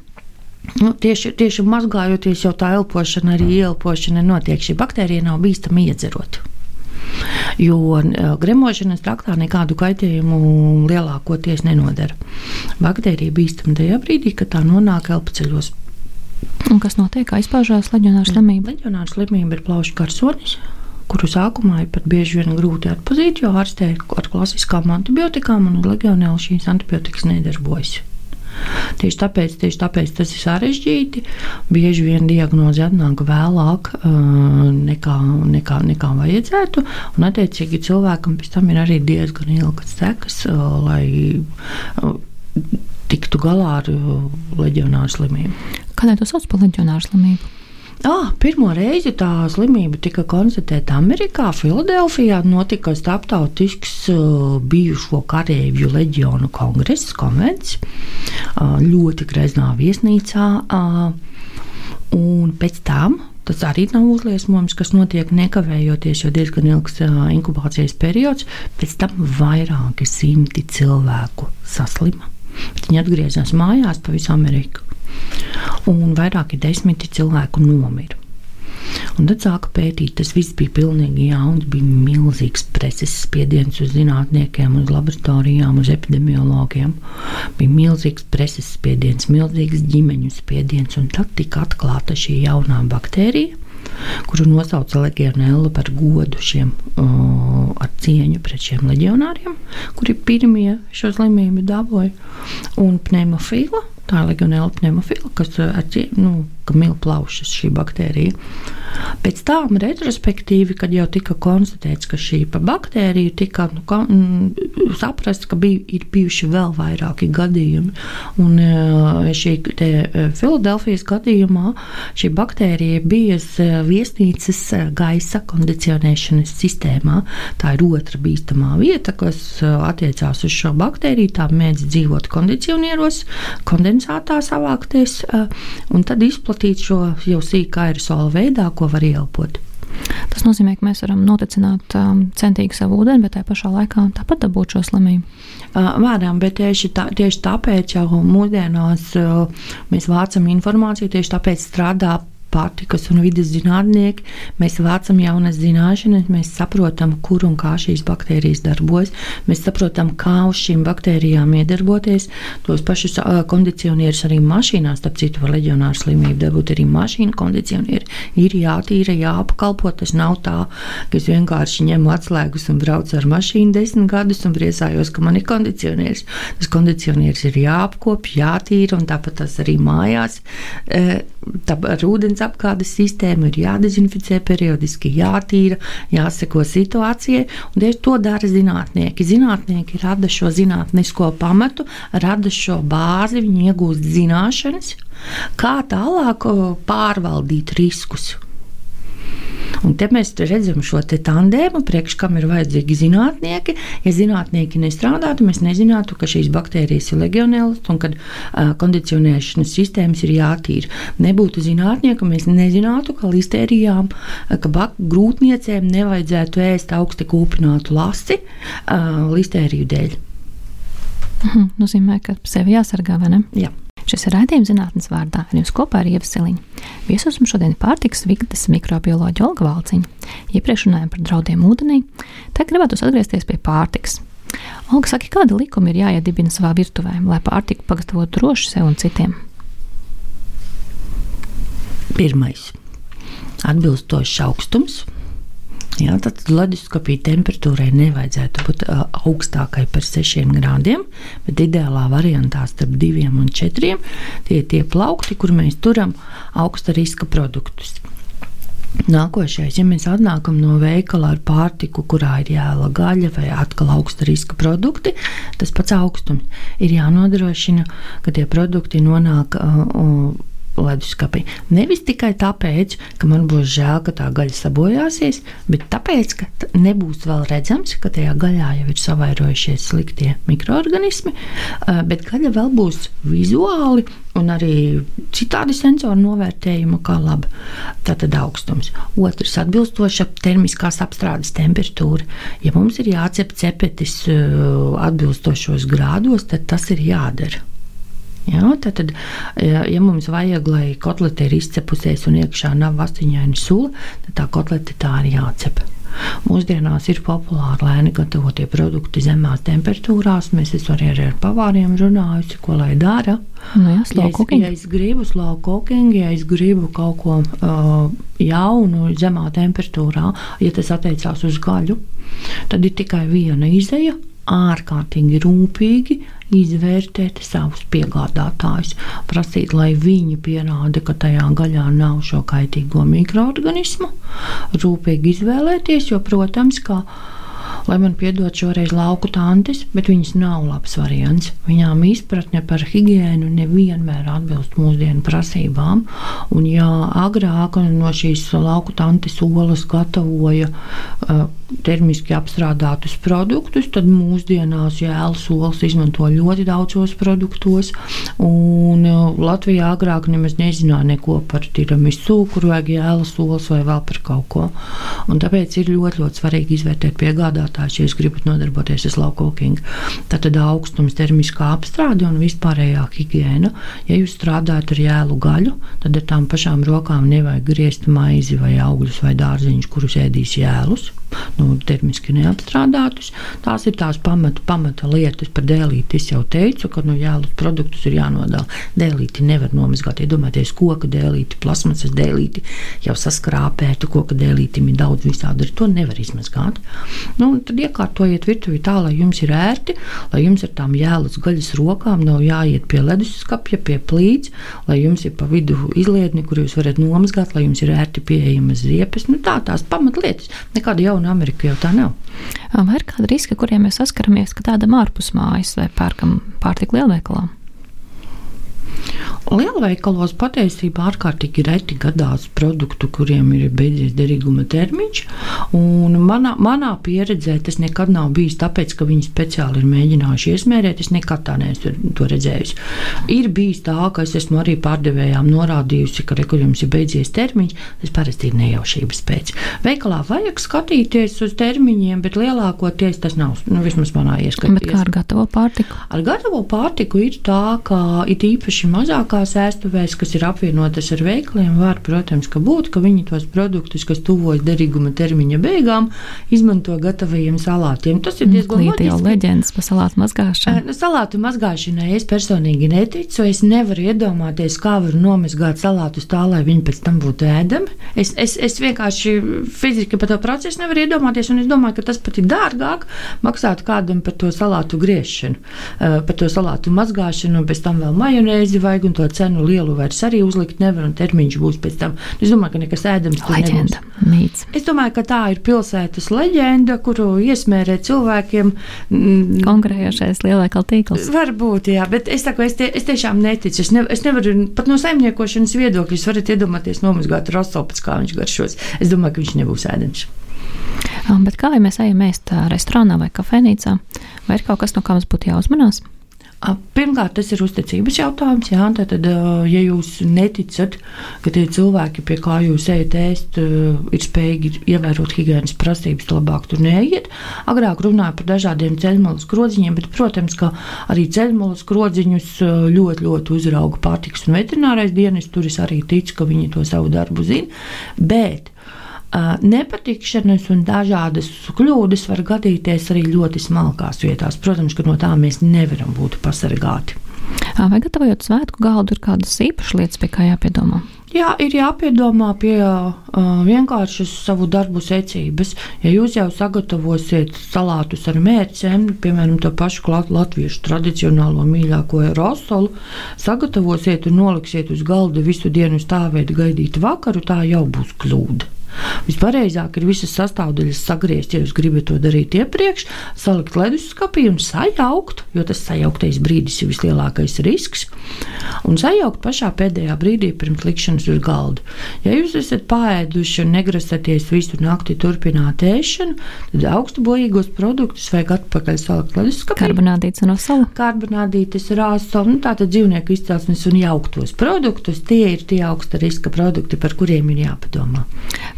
Nu, tieši, tieši mazgājoties, jau tā elpošana, arī ielpošana notiek. Šī baktērija nav bīstama iedzerot. Jo gremošanas traktā nekādu kaitējumu lielākoties nenodara. Baktērija bīstama tajā brīdī, kad tā nonāk elpoceļos. Un kas notiek? Kā izpaužās leģionāra slimība? Leģionāra slimība ir plaušu karsonis, kuru sākumā ir pat bieži vien grūti atpazīt, jo ārstē ar klasiskām antibiotikām un legionēlu šīs antibiotikas nedarbojas. Tieši tāpēc, tieši tāpēc tas ir sarežģīti. Bieži vien diagnoze atnāk vēlāk uh, nekā, nekā, nekā vajadzētu. Un, attiecīgi, cilvēkam pēc tam ir arī diezgan ilgas sekas, uh, lai uh, tiktu galā ar leģionāru slimību. Kādēļ to sauc par leģionāru slimību? Ah, pirmo reizi tā slimība tika konstatēta Amerikā, Filadelfijā. Notika starptautisks uh, bijušo karavīru leģionu kongress, konvents, uh, ļoti greznā viesnīcā. Uh, un pēc tam Tas arī nav uzliesmojums, kas notiek nekavējoties, jo diezgan ilgs inkubācijas periods. Pēc tam vairāki simti cilvēku saslima. Viņi atgriezās mājās pa visu Ameriku un vairāki desmiti cilvēku nomira. Un tad sāka pētīt. Tas viss bija pilnīgi jauns, bija milzīgs preses spiediens uz zinātniekiem, uz laboratorijām, uz epidemiologiem. Bija milzīgs preses spiediens, milzīgs ģimeņu spiediens, un tad tika atklāta šī jaunā baktērija kuru nosauca Legionella par godu šiem, uh, ar cieņu pret šiem leģionāriem, kuri pirmie šo slimību dabūja, un pneimofila. Tā ir legionēla pneimofila, kas ar nu, milzu plaušas šī baktērija. Pēc tam, retrospektīvi, kad jau tika konstatēts, ka šī baktērija tika nu, ka, mm, saprasts, ka bija, ir bijuši vēl vairāki gadījumi. Un e, šī e, Filadelfijas gadījumā šī baktērija bija e, viesnīcas gaisa kondicionēšanas sistēmā. Tā ir otra bīstamā vieta, kas attiecās uz šo baktēriju. Tā mēdz dzīvot kondicionieros, kondensātā savākties un tad izplatīt šo jau sīkā aerosola veidā, ko var ieelpot. Tas nozīmē, ka mēs varam notecināt um, centīgi savu ūdeni, bet tajā pašā laikā tāpat dabūt šo slimību. Uh, varam, bet tieši, tā, tieši tāpēc jau mūsdienās uh, mēs vācam informāciju, tieši tāpēc strādā pārtikas un vidas zinātnieki. Mēs vācam jaunas zināšanas, mēs saprotam, kur un kā šīs baktērijas darbojas. Mēs saprotam, kā uz šīm baktērijām iedarboties. Tos pašus uh, kondicionierus arī mašīnās, starp citu, var leģionāru slimību dabūt arī mašīnu kondicionieri. Ir jātīra, jāapkalpo. Tas nav tā, ka es vienkārši ņemu atslēgas un braucu ar mašīnu desmit gadus un priecājos, ka man ir kondicionieris. Tas kondicionieris ir jāapkopj, jātīra un tāpat tas arī mājās. Uh, tā, ar ūdens apgādes sistēmu ir jādezinficē periodiski, jātīra, jāseko situācijai. Tieši to dara zinātnieki. Zinātnieki rada šo zinātnisko pamatu, rada šo bāzi, viņi iegūst zināšanas, kā tālāk pārvaldīt riskus. Un te mēs redzam šo tandēmu, priekš kam ir vajadzīgi zinātnieki. Ja zinātnieki nestrādātu, mēs nezinātu, ka šīs baktērijas ir legionēlas un ka uh, kondicionēšanas sistēmas ir jātīra. Nebūtu zinātnieku, mēs nezinātu, ka listērijām, ka grūtniecēm nevajadzētu ēst augsti kūpinātu lasi uh, listēriju dēļ. Mhm, nozīmē, ka sevi jāsargā, vai ne? Jā. Šis ir raidījums zinātnes vārdā, un jums kopā ar Ievu Siliņu. Viesos mums šodien ir pārtiks vidas mikrobioloģija Olga Valciņa. Iepriekš runājām par draudiem ūdenī, tagad gribētu atgriezties pie pārtiks. Olga saka, kāda likuma ir jāiedibina savā virtuvē, lai pārtiku pagatavotu droši sev un citiem? Pirmais - atbilstošs augstums, Jā, tad leduskapī temperatūrai nevajadzētu būt augstākai par 6 grādiem, bet ideālā variantā starp 2 un 4 tie ir tie plaukti, kur mēs turam augsta riska produktus. Nākošais, ja mēs atnākam no veikala ar pārtiku, kurā ir jēla gaļa vai atkal augsta riska produkti, tas pats augstums ir jānodrošina, ka tie produkti nonāk uh, leduskapī. Nevis tikai tāpēc, ka man būs žēl, ka tā gaļa sabojāsies, bet tāpēc, ka nebūs vēl redzams, ka tajā gaļā jau ir savairojušies sliktie mikroorganismi, bet gaļa vēl būs vizuāli un arī citādi sensoru novērtējuma kā laba. Tātad augstums. Otrs - atbilstoša termiskās apstrādes temperatūra. Ja mums ir jācep cepetis atbilstošos grādos, tad tas ir jādara. Ja, tad, tad, ja mums vajag, lai kotlete ir izcepusies un iekšā nav asiņaina sula, tad tā kotlete tā ir jācep. Mūsdienās ir populāri lēni gatavotie produkti zemās temperatūrās. Mēs esam arī ar pavāriem runājuši, ko lai dara. Nu jā, ja, es, ja es gribu slow cooking, ja es gribu kaut ko uh, jaunu, zemā temperatūrā, ja tas attiecās uz gaļu, tad ir tikai viena izeja ārkārtīgi rūpīgi izvērtēt savus piegādātājus, prasīt, lai viņi pierāda, ka tajā gaļā nav šo kaitīgo mikroorganismu, rūpīgi izvēlēties, jo, protams, kā lai man piedod šoreiz lauku tantes, bet viņas nav labs variants. Viņām izpratne par higiēnu nevienmēr atbilst mūsdienu prasībām. Un, ja agrāk no šīs lauku tantes olas gatavoja uh, termiski apstrādātus produktus, tad mūsdienās jēlas olas izmanto ļoti daudzos produktos. Un, uh, Latvijā agrāk nemaz nezināja neko par tiramisu, kur vajag jēlas olas vai vēl par kaut ko. Un tāpēc ir ļoti, ļoti svarīgi izvērtēt piegādāt audzētājs, ja jūs gribat nodarboties ar slow cooking. Tad augstums, termiskā apstrāde un vispārējā higiēna. Ja jūs strādājat ar jēlu gaļu, tad ar tām pašām rokām nevajag griezt maizi vai augļus vai dārziņus, kurus ēdīs jēlus. Nu, termiski neapstrādātus. Tās ir tās pamata, pamata lietas par dēlīti. Es jau teicu, ka nu, jēlus produktus ir jānodala. Dēlīti nevar nomazgāt. Iedomājieties, koka dēlīti, plasmasas dēlīti, jau saskrāpētu koka dēlītim ir daudz visādi. To nevar izmazgāt. Nu, tad iekārtojiet virtuvī tā, lai jums ir ērti, lai jums ar tām jēlus gaļas rokām nav jāiet pie leduskapja, pie plīts, lai jums ir pa vidu izlietni, kur jūs varat nomazgāt, lai jums ir ērti pieejamas ziepes. Nu, tā tās pamatlietas. Nekāda jauna Amerika jau tā nav. Vai ir kādi riski, kuriem mēs saskaramies, kad ēdam ārpus mājas vai pērkam pārtiku lielveikalā? Lielveikalos patiesībā ārkārtīgi reti gadās produktu, kuriem ir beidzies derīguma termiņš. Manā, manā pieredzē tas nekad nav bijis tāpēc, ka viņi speciāli ir mēģinājuši iesmērēt. Es nekad tā neesmu to redzējusi. Ir bijis tā, ka es esmu arī pārdevējām norādījusi, ka rekurījums ir beidzies termiņš. Tas parasti ir nejaušības pēc. Veikalā vajag skatīties uz termiņiem, bet lielākoties tas nav. Nu, vismaz manā ieskatā. Kā ar gatavo pārtiku? Ar gatavo pārtiku ir tā, ka it īpaši mazākās ēstuvēs, kas ir apvienotas ar veikliem, var, protams, būt, ka viņi tos produktus, kas tuvojas derīguma termiņa beigām, izmanto gatavajiem salātiem. Tas ir diezgan loģiski. jau leģendas par salātu mazgāšanu. Nu, salātu mazgāšanai es personīgi neticu. Es nevaru iedomāties, kā var nomazgāt salātus tā, lai viņi pēc tam būtu ēdami. Es, es, es vienkārši fiziski par to procesu nevaru iedomāties, un es domāju, ka tas pat ir dārgāk maksāt kādam par to salātu griešanu, par to salātu mazgāšanu, un pēc tam vēl majonēzi vajag, un to cenu lielu vairs arī uzlikt nevar, un termiņš būs pēc tam. Es domāju, ka nekas ēdams tur leģenda, mīts. Es domāju, ka tā ir pilsētas leģenda, kuru iesmērē cilvēkiem. Mm, Konkurējošais lielveikala tīkls. Varbūt, jā, bet es, saku, es, tie, es tiešām neticu. Es, ne, es nevaru, pat no saimniekošanas viedokļa, jūs varat iedomāties nomazgāt rosto pēc kā viņš garšos. Es domāju, ka viņš nebūs ēdams. Bet kā ja mēs ejam ēst restorānā vai kafejnīcā, vai ir kaut kas, no kā mums būtu jāuzmanās? Pirmkārt, tas ir uzticības jautājums. Jā, tad, ja jūs neticat, ka tie cilvēki, pie kā jūs ejat ēst, ir spējīgi ievērot higiēnas prasības, labāk tur neiet. Agrāk runāja par dažādiem ceļmalas krodziņiem, bet, protams, ka arī ceļmalas krodziņus ļoti, ļoti uzrauga pārtiks un veterinārais dienas. Tur es arī ticu, ka viņi to savu darbu zina. Bet Nepatikšanas un dažādas kļūdas var gadīties arī ļoti smalkās vietās. Protams, ka no tā mēs nevaram būt pasargāti. Vai gatavojot svētku galdu, ir kādas īpašas lietas, pie kā jāpiedomā? Jā, ir jāpiedomā pie uh, vienkāršas savu darbu secības. Ja jūs jau sagatavosiet salātus ar mērķiem, piemēram, to pašu latviešu tradicionālo mīļāko rosolu, sagatavosiet un noliksiet uz galda visu dienu stāvēt, gaidīt vakaru, tā jau būs kļūda. Vispareizāk ir visas sastāvdaļas sagriezt, ja jūs gribat to darīt iepriekš, salikt leduskapī un sajaukt, jo tas sajauktais brīdis ir vislielākais risks. Un sajaukt pašā pēdējā brīdī pirms likšanas uz galda. Ja jūs esat pāēduši un negrasaties visu nakti turpināt ēšanu, tad augstu bojīgos produktus vajag atpakaļ salikt leduskapī. Karbonādīts un osala. Karbonādītis ir āsala, nu, tātad dzīvnieku izcelsmes un jauktos produktus. Tie ir tie augsta riska produkti, par kuriem ir jāpadomā.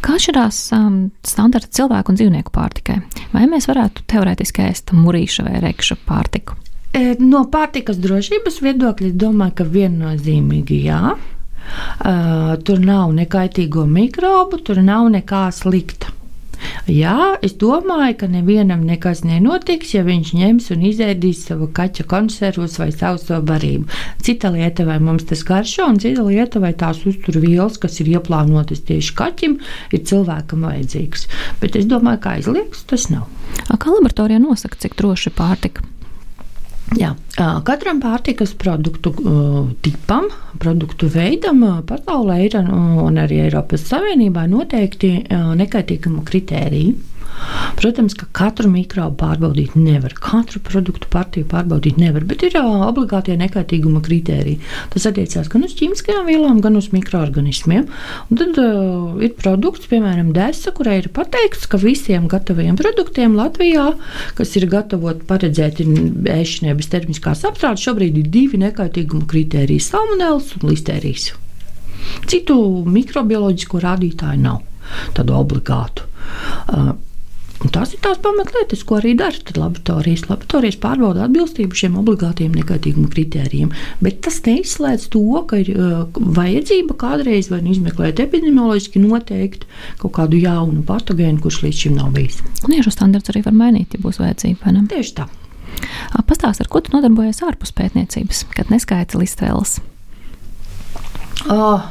Kā atšķirās um, standarta cilvēku un dzīvnieku pārtikai? Vai mēs varētu teorētiski ēst mūrīša vai rekša pārtiku? E, no pārtikas drošības viedokļa domāju, ka viennozīmīgi jā. Uh, tur nav nekaitīgo mikrobu, tur nav nekā slikta. Jā, es domāju, ka nevienam nekas nenotiks, ja viņš ņems un izēdīs savu kaķa konservus vai sauso barību. Cita lieta, vai mums tas garšo, un cita lieta, vai tās uzturvielas, kas ir ieplānotas tieši kaķim, ir cilvēkam vajadzīgas. Bet es domāju, ka aizliegts tas nav. Kā laboratorijā nosaka, cik droši pārtika? Jā, katram pārtikas produktu tipam, produktu veidam pasaulē ir un arī Eiropas Savienībā noteikti nekaitīguma kritēriji. Protams, ka katru mikrobu pārbaudīt nevar, katru produktu partiju pārbaudīt nevar, bet ir obligātie nekaitīguma kritēriji. Tas attiecās gan uz ķīmiskajām vielām, gan uz mikroorganismiem. Un tad uh, ir produkts, piemēram, desa, kurai ir pateikts, ka visiem gataviem produktiem Latvijā, kas ir gatavoti paredzēti ēšanai bez termiskās apstrādes, šobrīd ir divi nekaitīguma kritēriji - salmonēls un listērijas. Citu mikrobioloģisko rādītāju nav tādu obligātu. Uh, Un tās ir tās pamatlietas, ko arī dara laboratorijas. Laboratorijas pārbauda atbilstību šiem obligātiem nekaitīguma kritērijiem, bet tas neizslēdz to, ka ir uh, vajadzība kādreiz vai nu izmeklēt epidemioloģiski noteikt kaut kādu jaunu patogēnu, kurš līdz šim nav bijis. Niešu standarts arī var mainīt, ja būs vajadzība. Tieši tā. Pastāst, ar ko tu nodarbojies ārpus pētniecības, kad neskaita listēles? Uh,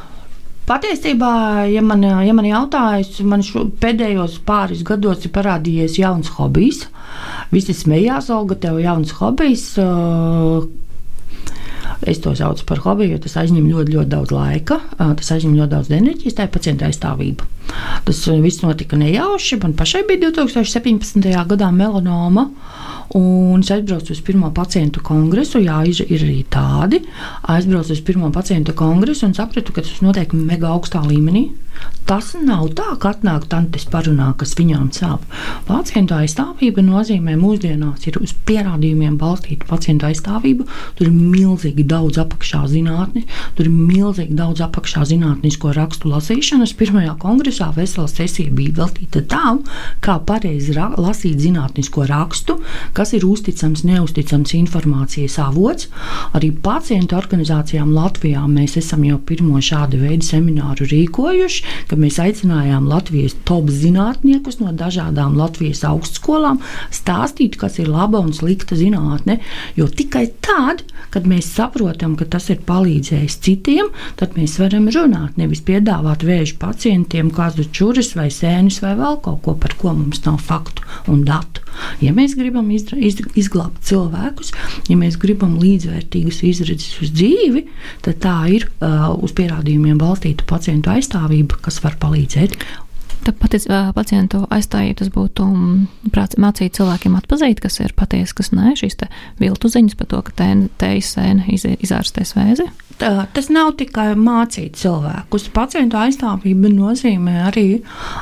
Patiesībā, ja man, ja man jautājas, man pēdējos pāris gados ir parādījies jauns hobijs. Visi smējās, Olga, tev ir jauns hobijs. Es to saucu par hobiju, jo tas aizņem ļoti, ļoti daudz laika. Tas aizņem ļoti daudz enerģijas, tā ir pacienta aizstāvība. Tas viss notika nejauši. Man pašai bija 2017. gadā melanoma. Un es aizbraucu uz pirmo pacientu kongresu. Jā, ir, arī tādi. Aizbraucu uz pirmo pacientu kongresu un sapratu, ka tas notiek mega augstā līmenī. Tas nav tā, ka atnāk tantes parunā, kas viņām sāp. Pacientu aizstāvība nozīmē mūsdienās ir uz pierādījumiem balstīta pacientu aizstāvība. Tur ir milzīgi daudz apakšā zinātni, tur ir milzīgi daudz apakšā zinātnisko rakstu lasīšanas. Pirmajā kongresā vesela sesija bija veltīta tam, kā pareizi lasīt zinātnisko rakstu, kas ir uzticams, neusticams informācijas avots. Arī pacientu organizācijām Latvijā mēs esam jau pirmo šādu veidu semināru rīkojuši, kad mēs aicinājām Latvijas top zinātniekus no dažādām Latvijas augstskolām stāstīt, kas ir laba un slikta zinātne. Jo tikai tad, kad mēs saprotam, ka tas ir palīdzējis citiem, tad mēs varam runāt, nevis piedāvāt vēža pacientiem kādu čuras vai sēnes vai vēl kaut ko, par ko mums nav faktu un datu. Ja mēs gribam izglābt cilvēkus, ja mēs gribam līdzvērtīgas izredzes uz dzīvi, tad tā ir uh, uz pierādījumiem balstīta pacientu aizstāvība, kas var palīdzēt. Tāpat pacientu aizstājot, tas būtu mācīt cilvēkiem atpazīt, kas ir patiesi, kas nē, šīs viltu ziņas par to, ka tējas sēne izārstēs vēzi. Tā, tas nav tikai mācīt cilvēkus. Pacientu aizstāvība nozīmē arī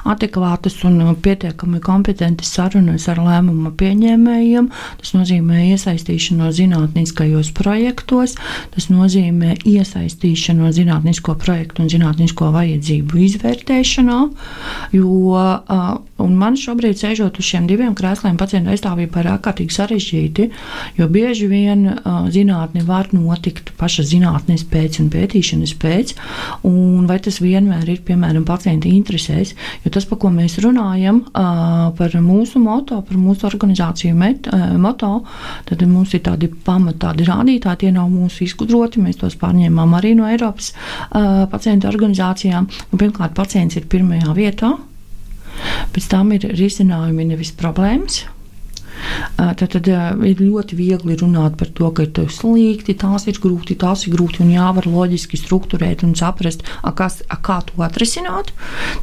adekvātas un pietiekami kompetentas sarunas ar lēmumu pieņēmējiem. Tas nozīmē iesaistīšanos zinātniskajos projektos, tas nozīmē iesaistīšanos zinātnisko projektu un zinātnisko vajadzību izvērtēšanā. Jo man šobrīd, sēžot uz šiem diviem krēsliem, pacientu aizstāvība ir ārkārtīgi sarežģīti, jo bieži vien zinātne var notikt paša zinātnes pēc un pētīšanas pēc, un vai tas vienmēr ir, piemēram, pacienta interesēs, jo tas, par ko mēs runājam, par mūsu moto, par mūsu organizāciju met, moto, tad mums ir tādi pamati, tādi rādītāji, tie nav mūsu izgudroti, mēs tos pārņēmām arī no Eiropas pacientu organizācijām. Un, pirmkārt, pacients ir pirmajā vietā, Pēc tam ir risinājumi, nevis problēmas. Tad, tad ir ļoti viegli runāt par to, ka ir tas slikti, tās ir grūti, tās ir grūti un jāvar loģiski strukturēt un saprast, a, kas, a, kā to atrisināt.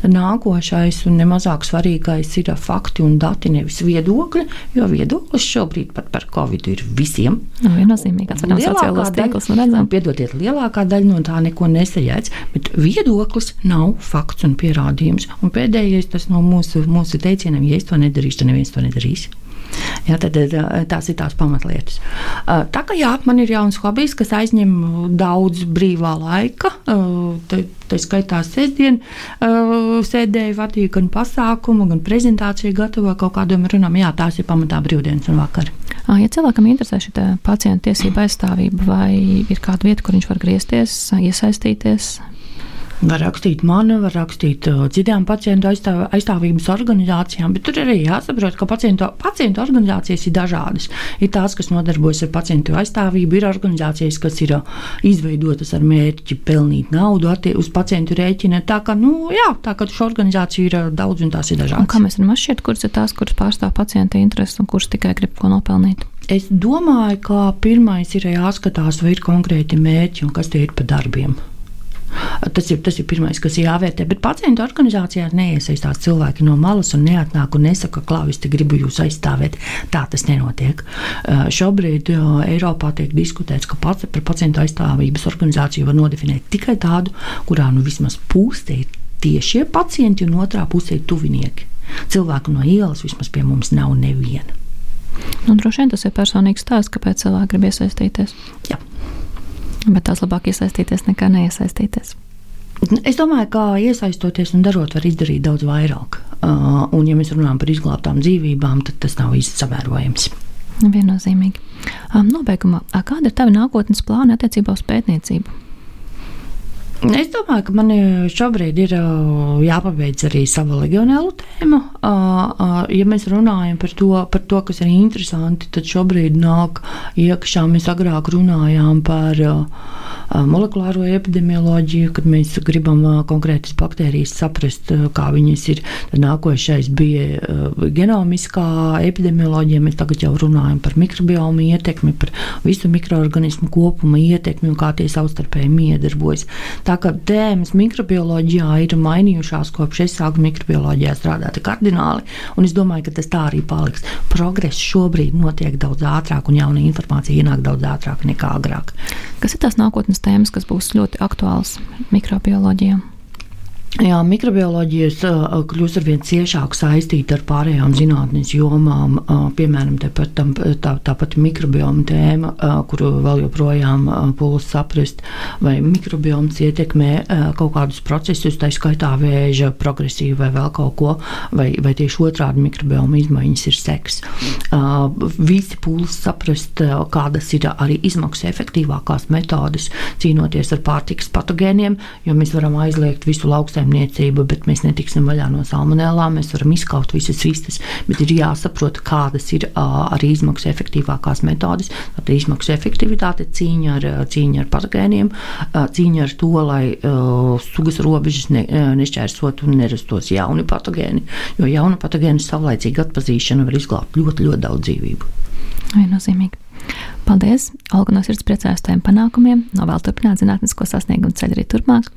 Tad nākošais un nemazāk svarīgais ir fakti un dati, nevis viedokļi, jo viedoklis šobrīd pat par covid ir visiem. Nu, viennozīmīgi, kāds ir sociālās tīkls, nu redzam. Piedodiet, lielākā daļa no tā neko nesajēdz, bet viedoklis nav fakts un pierādījums. Un pēdējais tas no mūsu, mūsu teicieniem, ja es to nedarīšu, tad neviens to nedarīs. Jā, tad tās ir tās pamatlietas. Tā kā jā, man ir jauns hobijs, kas aizņem daudz brīvā laika. Tā skaitā sestdien sēdēju, vadīju gan pasākumu, gan prezentāciju, gatavoju kaut kādam runām. Jā, tās ir pamatā brīvdienas un vakar. Ja cilvēkam interesē šī pacienta tiesība aizstāvība, vai ir kāda vieta, kur viņš var griezties, iesaistīties, Var rakstīt man, var rakstīt citām pacientu aizstāv, aizstāvības organizācijām, bet tur arī jāsaprot, ka pacientu, pacientu organizācijas ir dažādas. Ir tās, kas nodarbojas ar pacientu aizstāvību, ir organizācijas, kas ir izveidotas ar mērķi pelnīt naudu uz pacientu rēķina. Tā kā, nu, jā, tā kā šo organizāciju ir daudz un tās ir dažādas. Un kā mēs varam atšķirt, kuras ir tās, kuras pārstāv pacienta intereses un kuras tikai grib ko nopelnīt? Es domāju, ka pirmais ir jāskatās, vai ir konkrēti mērķi un kas tie ir pa darbiem. Tas ir, tas ir pirmais, kas jāvērtē. Bet pacientu organizācijā neiesaistās cilvēki no malas un neatnāk un nesaka, ka es te gribu jūs aizstāvēt. Tā tas nenotiek. Šobrīd Eiropā tiek diskutēts, ka par pacientu aizstāvības organizāciju var nodefinēt tikai tādu, kurā nu vismaz pūstē ir tiešie pacienti un otrā pusē ir tuvinieki. Cilvēku no ielas vismaz pie mums nav neviena. Nu, droši vien tas ir personīgs stāsts, kāpēc cilvēki grib iesaistīties. Jā. Bet tās labāk iesaistīties nekā neiesaistīties. Es domāju, ka iesaistoties un darot, var izdarīt daudz vairāk. Un, ja mēs runājam par izglābtām dzīvībām, tad tas nav īsti samērojams. Viennozīmīgi. Nobeigumā, kāda ir tava nākotnes plāna attiecībā uz pētniecību? Es domāju, ka man šobrīd ir jāpabeidz arī sava legionēlu tēma. Ja mēs runājam par to, par to, kas ir interesanti, tad šobrīd nāk iekšā. Mēs agrāk runājām par molekulāro epidemioloģiju, kad mēs gribam konkrētas baktērijas saprast, kā viņas ir. Tad nākošais bija genomiskā epidemioloģija. Mēs tagad jau runājam par mikrobiomu ietekmi, par visu mikroorganismu kopuma ietekmi un kā tie savstarpēji miedarbojas. Tā kā tēmas mikrobioloģijā ir mainījušās kopš es sāku mikrobioloģijā strādāt kardināli, un es domāju, ka tas tā arī paliks. Progress šobrīd notiek daudz ātrāk, un jauna informācija ienāk daudz ātrāk nekā agrāk. Kas ir tās nākotnes tēmas, kas būs ļoti aktuāls mikrobioloģijā? Jā, mikrobioloģijas kļūst ar vien ciešāk saistīta ar pārējām zinātnīs jomām. Piemēram, tāpat, tā, tāpat mikrobioma tēma, kuru vēl joprojām pūlis saprast, vai mikrobioms ietekmē kaut kādus procesus, tā skaitā vēža progresīvu vai vēl kaut ko, vai, vai tieši otrādi mikrobioma izmaiņas ir seks. Visi pūlis saprast, kādas ir arī izmaksu efektīvākās metodes cīnoties ar pārtikas patogēniem, jo mēs varam aizliegt visu lauksaimnieku lauksaimniecību, bet mēs netiksim vaļā no salmonēlām. Mēs varam izkaut visas vistas, bet ir jāsaprot, kādas ir arī izmaksu efektīvākās metodes. Tad izmaksu efektivitāte, cīņa ar, cīņa ar patogēniem, cīņa ar to, lai sugas robežas ne, nešķērsotu un nerastos jauni patogēni, jo jaunu patogēnu savlaicīga atpazīšana var izglābt ļoti, ļoti daudz dzīvību. Viennozīmīgi. Paldies! Olga no sirds priecājas tiem panākumiem, novēl turpināt zinātnisko sasniegumu ceļu arī turpmāk.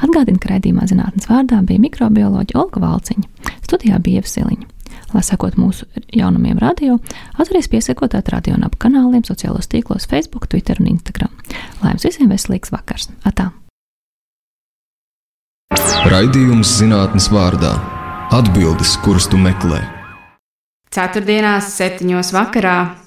Atgādinu, ka raidījumā zinātnes vārdā bija mikrobioloģija Olga Valciņa, studijā bija Ievsiliņa. Lai sekot mūsu jaunumiem radio, atcerieties piesakot atrādio un ap kanāliem sociālos tīklos Facebook, Twitter un Instagram. Lai jums visiem veselīgs vakars! Atā! Raidījums zinātnes vārdā - atbildes, kuras tu meklē. Ceturtdienās, septiņos vakarā